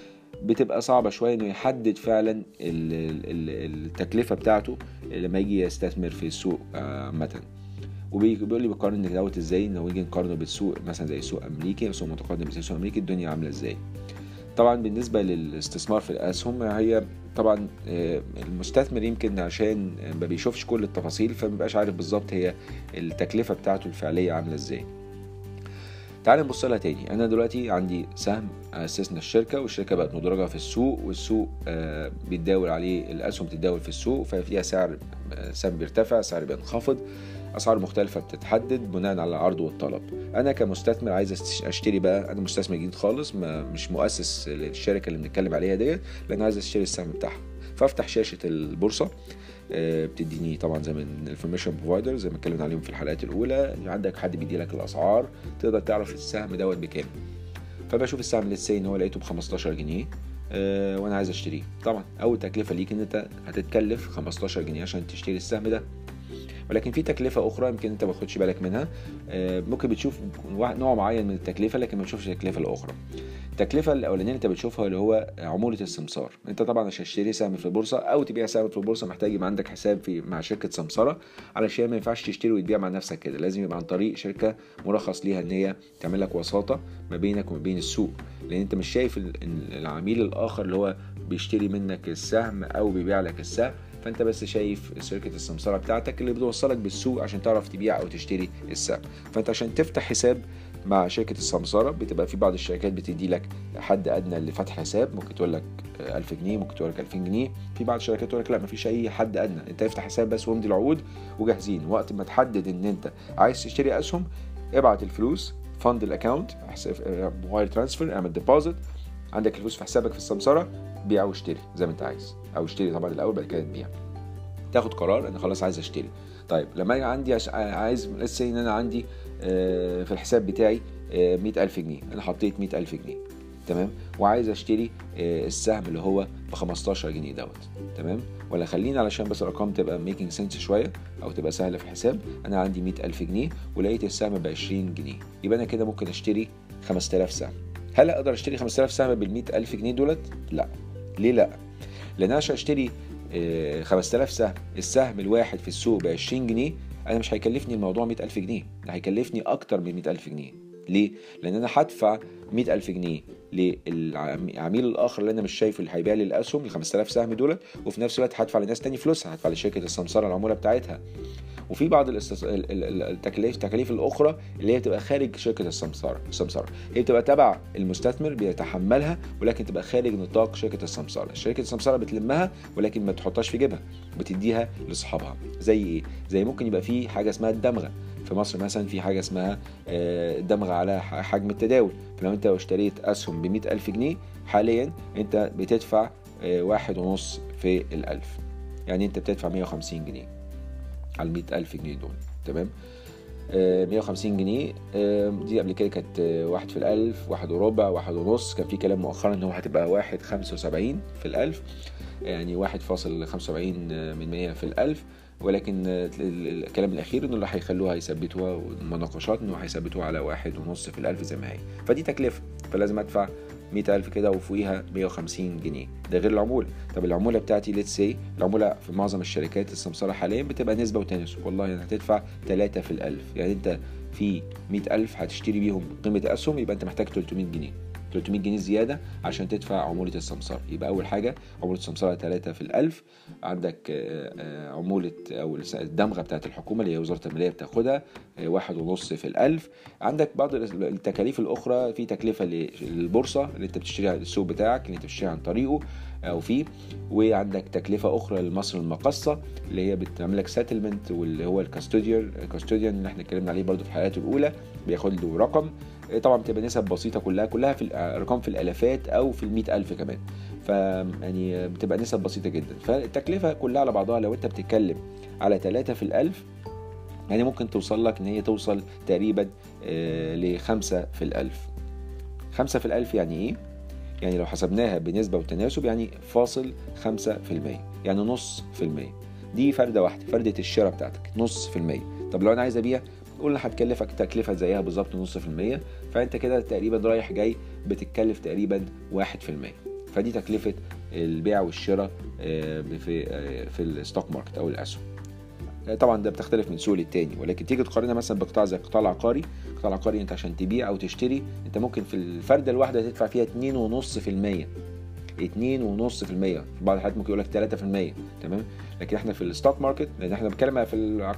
بتبقى صعبة شوية إنه يحدد فعلا التكلفة بتاعته لما يجي يستثمر في السوق عامة. وبيقول لي بقارن دوت إزاي لو يجي نقارنه بالسوق مثلا زي سوق امريكي سوق متقدم زي سوق امريكي الدنيا عاملة إزاي؟ طبعا بالنسبة للاستثمار في الاسهم هي طبعا المستثمر يمكن عشان ما بيشوفش كل التفاصيل فمبقاش عارف بالظبط هي التكلفة بتاعته الفعلية عاملة إزاي. تعال نبص لها تاني. أنا دلوقتي عندي سهم اسسنا الشركة والشركة بقت مدرجة في السوق والسوق بيتداول عليه الاسهم بتتداول في السوق ففيها سعر سهم بيرتفع سعر بينخفض. أسعار مختلفة بتتحدد بناء على العرض والطلب. أنا كمستثمر عايز أشتري بقى أنا مستثمر جديد خالص ما مش مؤسس للشركة اللي بنتكلم عليها ديت لأن عايز أشتري السهم بتاعها. فأفتح شاشة البورصة بتديني طبعا زي ما ال information provider زي ما اتكلمنا عليهم في الحلقات الأولى عندك حد بيدي لك الأسعار تقدر تعرف السهم دوت بكام. فبشوف السهم لسه إن هو لقيته ب 15 جنيه أه وأنا عايز أشتريه. طبعا أول تكلفة ليك إن أنت هتتكلف 15 جنيه عشان تشتري السهم ده. ولكن في تكلفة أخرى يمكن أنت ما تاخدش بالك منها. ممكن بتشوف نوع معين من التكلفة لكن ما بتشوفش التكلفة الأخرى. التكلفة الأولانية أنت بتشوفها اللي هو عمولة السمسار. أنت طبعا عشان تشتري سهم في البورصة أو تبيع سهم في البورصة محتاج يبقى عندك حساب في مع شركة سمسرة علشان ما ينفعش تشتري وتبيع مع نفسك كده. لازم يبقى عن طريق شركة مرخص ليها إن هي تعمل لك وساطة ما بينك وما بين السوق. لأن أنت مش شايف العميل الآخر اللي هو بيشتري منك السهم أو بيبيع لك السهم. فانت بس شايف شركه السمسرة بتاعتك اللي بتوصلك بالسوق عشان تعرف تبيع أو تشتري السهم فانت عشان تفتح حساب مع شركة السمسرة بتبقى في بعض الشركات بتدي لك حد أدنى لفتح حساب ممكن تقول لك 1000 جنيه ممكن تقول لك 2000 جنيه. في بعض الشركات تقول لك لا مفيش أي حد أدنى. أنت افتح حساب بس وامضي العقود وجاهزين. وقت ما تحدد إن أنت عايز تشتري أسهم ابعت الفلوس fund ال account wire transfer اعمل deposit عندك الفلوس في حسابك في السمسرة بيع واشتري زي ما انت عايز. أو اشتري طبعا الأول بعد كده تبيع. تاخد قرار أنا خلاص عايز أشتري. طيب لما أنا عندي. عايز لسه إن أنا عندي في الحساب بتاعي مئة ألف جنيه. أنا حطيت مئة ألف جنيه. تمام؟ وعايز أشتري السهم اللي هو ب 15 جنيه دوت. تمام؟ ولا خلينا علشان بس الأرقام تبقى making sense شوية أو تبقى سهلة في الحساب. أنا عندي 100000 جنيه ولقيت السهم ب 20 جنيه. يبقى أنا كده ممكن أشتري 5000 سهم. هل أقدر أشتري 5000 سهم بال 100000 جنيه دولت؟ لا. ليه لا؟ لأن أنا عشان أشتري 5000 سهم السهم الواحد في السوق ب 20 جنيه أنا مش هيكلفني الموضوع 100000 جنيه ده هيكلفني أكتر من 100000 جنيه. ليه؟ لأن أنا هدفع 100000 جنيه للعميل الآخر اللي أنا مش شايفه اللي هيبيع لي الأسهم ال 5000 سهم دولت وفي نفس الوقت هدفع لناس تاني فلوسها هدفع لشركة السمسرة العمولة بتاعتها. وفي بعض الاستص... التكاليف التكاليف الأخرى اللي هي بتبقى خارج شركة السمسره السمسره هي بتبقى تبع المستثمر بيتحملها ولكن تبقى خارج نطاق شركة السمسره شركة السمسره بتلمها ولكن ما تحطهاش في جيبها بتديها لاصحابها زي إيه؟ زي ممكن يبقى في حاجة اسمها الدمغة. في مصر مثلا في حاجة اسمها دمغة على حجم التداول. فلو أنت اشتريت أسهم ب ألف جنيه حاليا أنت بتدفع واحد ونص في الألف. يعني أنت بتدفع 150 جنيه. على المئة ألف جنيه دول تمام؟ مية وخمسين جنيه. دي قبل كده كانت واحد في الألف واحد وربع واحد ونص. كان في كلام مؤخرا إن هو هتبقى واحد خمسة وسبعين في الألف يعني واحد فاصل خمسة وسبعين من مية في الألف. ولكن الكلام الأخير إنه اللي هيخلوها يثبتوها والمناقشات إنه هيثبتوها على واحد ونص في الألف زي ما هي. فدي تكلفة فلازم أدفع مئة ألف كده وفوقيها مية وخمسين جنيه. ده غير العمولة. طب العمولة بتاعتي let's say العمولة في معظم الشركات السمسارة حاليا بتبقى نسبة وتناسب. والله يعني هتدفع تلاتة في الألف. يعني أنت في مئة ألف هتشتري بيهم قيمة أسهم يبقى أنت محتاج 300 جنيه. 300 جنيه زيادة عشان تدفع عمولة السمسار. يبقى أول حاجة عمولة السمسارة 3 في الألف. عندك عمولة أو الدمغة بتاعت الحكومة اللي هي وزارة المالية بتاخدها واحد ونص في الألف. عندك بعض التكاليف الأخرى في تكلفة للبورصة اللي أنت بتشتريها السوق بتاعك اللي أنت بتشتري عن طريقه أو فيه. وعندك تكلفة أخرى لمصر المقصة اللي هي بتعمل لك سيتلمنت واللي هو الكاستوديان الكاستوديان اللي إحنا اتكلمنا عليه برضو في الحلقات الأولى بياخد له رقم. طبعا بتبقى نسب بسيطة كلها كلها في الارقام في الآلافات أو في المئة ألف كمان. ف يعني بتبقى نسب بسيطة جدا. فالتكلفة كلها على بعضها لو أنت بتتكلم على 3 في الألف يعني ممكن توصل لك إن هي توصل تقريبا لخمسة في الألف. خمسة في الألف يعني إيه؟ يعني لو حسبناها بنسبة وتناسب يعني فاصل خمسة في المية. يعني نص في المية. دي فردة واحدة فردة الشراء بتاعتك نص في المية. طب لو أنا عايز أبيع قلنا هتكلفك تكلفة زيها بالظبط نص في المية فأنت كده تقريبا رايح جاي بتتكلف تقريبا واحد في المية. فدي تكلفة البيع والشراء في في ال stock market أو الأسهم. طبعا ده بتختلف من سوق للتاني. ولكن تيجي تقارنها مثلا بقطاع زي القطاع العقاري القطاع العقاري أنت عشان تبيع أو تشتري أنت ممكن في الفردة الواحدة تدفع فيها اتنين ونص في بعض الحالات ممكن يقول لك تلاتة في المية تمام؟ لكن إحنا في ال stock market لأن إحنا بنتكلم في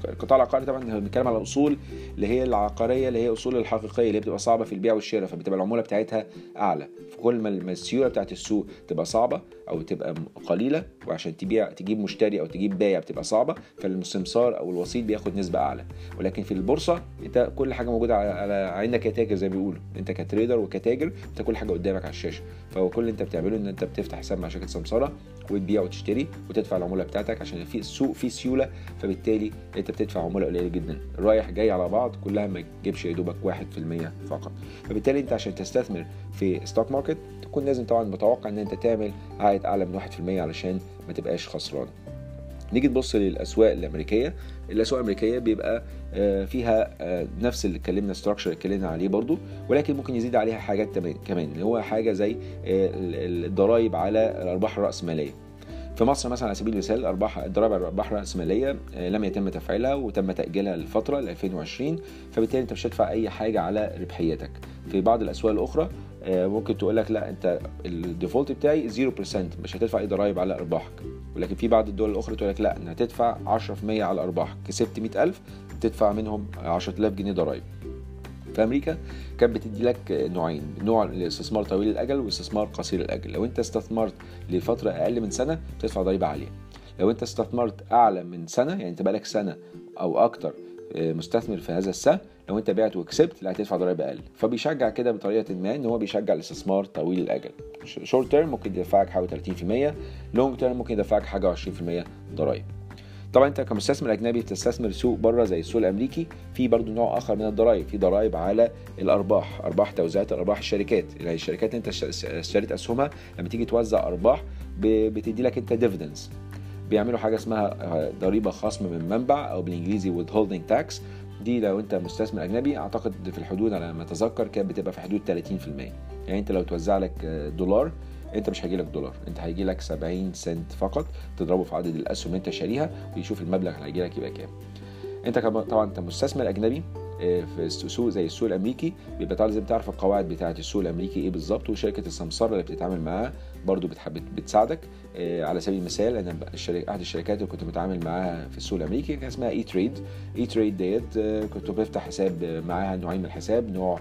القطاع العقاري طبعا إحنا بنتكلم على الاصول اللي هي العقارية اللي هي أصول الحقيقية اللي بتبقى صعبة في البيع والشراء فبتبقى العمولة بتاعتها أعلى. فكل ما السيولة بتاعت السوق تبقى صعبة أو تبقى قليلة وعشان تبيع تجيب مشتري أو تجيب بايع بتبقى صعبة فالسمسار أو الوسيط بياخد نسبة أعلى. ولكن في البورصة أنت كل حاجة موجودة على عينك يا تاجر زي ما بيقولوا. أنت كتريدر وكتاجر انت كل حاجة قدامك على الشاشة. فهو كل اللي أنت بتعمله إن أنت بتفتح حساب مع شركة سمسارة وتبيع وتشتري وتدفع العمولة بتاعتك عشان في السوق فيه سيولة فبالتالي انت بتدفع عمولة قليلة جدا. رايح جاي على بعض كلها ما تجيبش يا دوبك 1% فقط. فبالتالي انت عشان تستثمر في stock market تكون لازم طبعا متوقع إن انت تعمل عائد أعلى من 1% علشان ما تبقاش خسران. نيجي نبص للأسواق الأمريكية. الاسواق الامريكيه بيبقى فيها نفس اللي اتكلمنا structure اتكلمنا عليه برضو ولكن ممكن يزيد عليها حاجات كمان اللي هو حاجة زي الضرائب على الأرباح الرأسمالية. في مصر مثلا على سبيل المثال ارباح الضرائب على الأرباح الرأسمالية لم يتم تفعيلها وتم تأجيلها للفتره ل 2020 فبالتالي أنت مش هتدفع أي حاجة على ربحيتك. في بعض الأسواق الأخرى آه، ممكن تقول لك لا انت الديفولت بتاعي 0% مش هتدفع اي ضرايب على أرباحك. ولكن في بعض الدول الأخرى تقول لك لا ان هتدفع 10% على أرباحك. كسبت 100000 تدفع منهم 10000 جنيه ضرايب. في أمريكا كانت بتدي لك نوعين نوع الاستثمار طويل الأجل واستثمار قصير الأجل. لو انت استثمرت لفترة أقل من سنة بتدفع ضريبه عالية. لو انت استثمرت أعلى من سنة يعني انت بقالك سنة أو أكتر آه، مستثمر في هذا السهم لو انت بعت وكسبت لا هتدفع ضرائب أقل. فبيشجع كده بطريقة ما ان هو بيشجع الاستثمار طويل الأجل. short term ممكن يدفعك حوالي 30% long term ممكن يدفعك حاجة 20% ضرائب. طبعا انت كمستثمر أجنبي تستثمر سوق بره زي السوق الأمريكي. في برضه نوع آخر من الضرائب. في ضرائب على الأرباح. أرباح توزيعات أرباح الشركات. يعني الشركات اللي انت اشتريت أسهمها لما تيجي توزع أرباح بتدي لك انت dividends بيعملوا حاجة اسمها ضريبة خصم من منبع أو بالإنجليزي withholding tax. دي لو انت مستثمر اجنبي اعتقد في الحدود على ما اتذكر كانت بتبقى في حدود 30% يعني انت لو توزع لك دولار انت مش هيجي لك دولار انت هيجي لك 70 سنت فقط تضربه في عدد الاسهم اللي انت شاريها ويشوف المبلغ اللي هيجي لك يبقى كام. انت طبعا انت مستثمر اجنبي آه، في سوق زي السوق الامريكي بيبقى لازم تعرف القواعد بتاعه السوق الامريكي إيه بالظبط وشركة السمسره اللي بتتعامل معاها برضو بتحب بتساعدك. آه، على سبيل المثال أنا الشركة أحد الشركات اللي كنت متعامل معاها في السوق الأمريكي كان اسمها اي تريد اي تريد ديت آه، كنت بفتح حساب معاها نوعين من الحساب نوع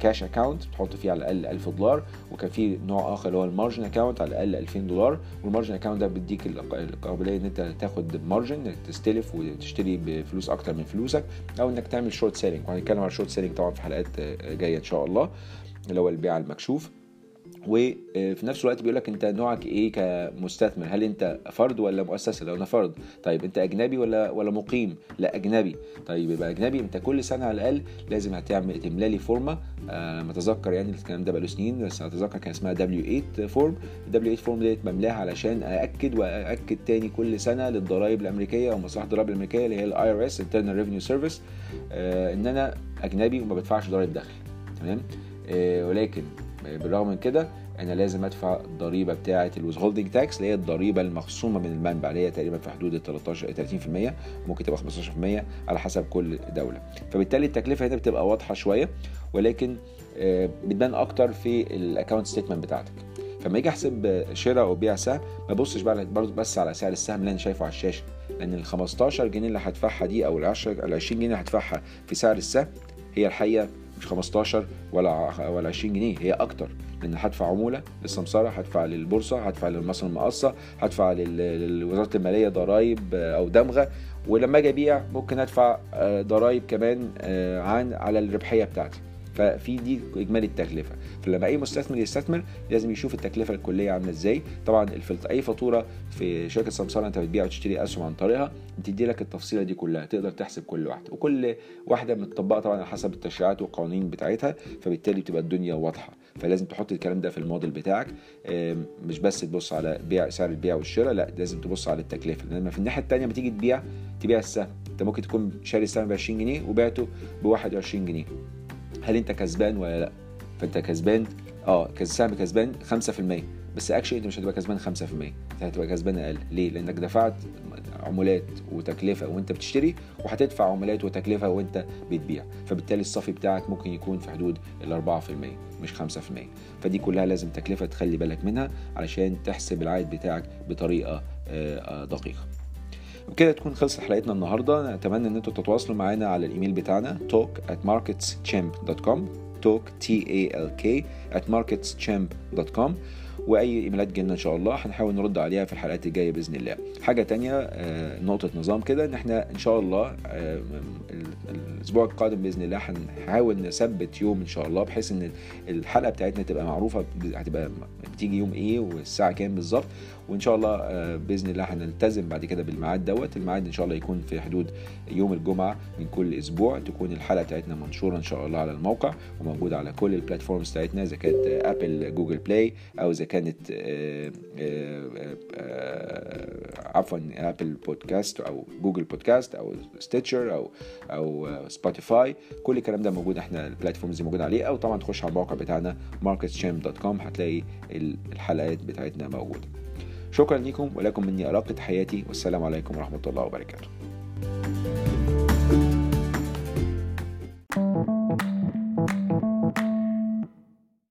cash account بتحط فيه على الأقل 1000 دولار وكان في نوع آخر اللي هو ال margin account على الأقل 2000 دولار. وال margin account ده بيديك القابلية إن أنت تاخد margin تستلف وتشتري بفلوس أكتر من فلوسك أو إنك تعمل short selling وهنتكلم عن ال short selling طبعا في حلقات جاية إن شاء الله اللي هو البيع المكشوف. وفي نفس الوقت بيقول لك انت نوعك إيه كمستثمر؟ هل انت فرد ولا مؤسسة؟ لو أنا فرد. طيب انت اجنبي ولا ولا مقيم؟ لا اجنبي. طيب يبقى اجنبي. انت كل سنة على الأقل لازم هتعمل تملى لي form آه ما أتذكر يعني الكلام ده بقاله سنين بس أتذكر كان اسمها W 8 فورم دبليو 8 فورم ديت بملاها علشان أأكد واكد تاني كل سنة للضرائب الأمريكية أو مصلحة الضرائب الأمريكية اللي هي ال IRS Internal Revenue Service إن أنا أجنبي وما بدفعش ضرائب دخل. تمام؟ آه ولكن بالرغم من كده أنا لازم أدفع الضريبة بتاعة ال withholding tax اللي هي الضريبة المخصومة من المنبع اللي هي تقريبا في حدود ال 13 30% ممكن تبقى 15% على حسب كل دولة. فبالتالي التكلفة هنا بتبقى واضحة شوية ولكن آه، بتبان أكتر في ال account statement بتاعتك. فلما أجي أحسب شراء أو بيع سهم ما ابصش بقى برضه بس على سعر السهم اللي أنا شايفه على الشاشة لأن ال 15 جنيه اللي هدفعها دي أو ال 10 ال 20 جنيه اللي هدفعها في سعر السهم هي الحقيقة مش 15 ولا ولا 20 جنيه هي أكتر لأن هدفع عمولة للسمسرة هدفع للبورصة هدفع لمصر المقصة هدفع لوزارة المالية ضرائب أو دمغة. ولما أجي أبيع ممكن أدفع آه، ضرائب كمان آه، عن على الربحية بتاعتي. ففي دي إجمالي التكلفة. فلما أي مستثمر يستثمر لازم يشوف التكلفة الكلية عاملة إزاي. طبعا أي فاتورة في شركة سمساره أنت بتبيع وتشتري أسهم عن طريقها بتدي لك التفصيلة دي كلها تقدر تحسب كل واحدة. وكل واحدة متطبقة طبعا على حسب التشريعات والقوانين بتاعتها فبالتالي بتبقى الدنيا واضحة. فلازم تحط الكلام ده في الموديل بتاعك. مش بس تبص على بيع سعر البيع والشراء لا لازم تبص على التكلفة. لأن في الناحية الثانية لما تيجي تبيع تبيع السهم. أنت ممكن تكون شاري السهم ب 20 جنيه وبعته ب 21 جنيه. هل انت كسبان ولا لا؟ فانت كسبان آه السهم كسبان 5% بس اكشلي انت مش هتبقى كسبان 5% انت هتبقى كسبان أقل. ليه؟ لأنك دفعت عمولات وتكلفة وانت بتشتري وهتدفع عمولات وتكلفة وانت بتبيع. فبالتالي الصافي بتاعك ممكن يكون في حدود ال 4% مش 5% فدي كلها لازم تكلفة تخلي بالك منها علشان تحسب العائد بتاعك بطريقة آه، آه، دقيقة. وبكده تكون خلصت حلقتنا النهارده. اتمنى إن أنتم تتواصلوا معانا على الإيميل بتاعنا talk at marketschamp.com talk t a l k at marketschamp.com وأي إيميلات جينا إن شاء الله هنحاول نرد عليها في الحلقات الجاية بإذن الله. حاجة تانية آه، نقطة نظام كده إن إحنا إن شاء الله آه، الأسبوع القادم بإذن الله هنحاول نثبت يوم إن شاء الله بحيث إن الحلقة بتاعتنا تبقى معروفة هتبقى بتيجي يوم إيه والساعة كام بالظبط. وإن شاء الله آه، بإذن الله هنلتزم بعد كده بالميعاد دوت. الميعاد إن شاء الله يكون في حدود يوم الجمعة من كل أسبوع تكون الحلقة بتاعتنا منشورة إن شاء الله على الموقع وموجودة على كل ال platforms بتاعتنا إذا كانت Apple Google Play أو إذا كانت آه، آه، عفوا Apple Podcast أو Google Podcast أو Stitcher أو أو آه، Spotify كل الكلام ده موجود إحنا ال platforms دي موجوده عليه أو طبعا تخش على الموقع بتاعنا marketchamp.com هتلاقي الحلقات بتاعتنا موجودة. شكرا لكم ولكم مني أراقة حياتي والسلام عليكم ورحمة الله وبركاته.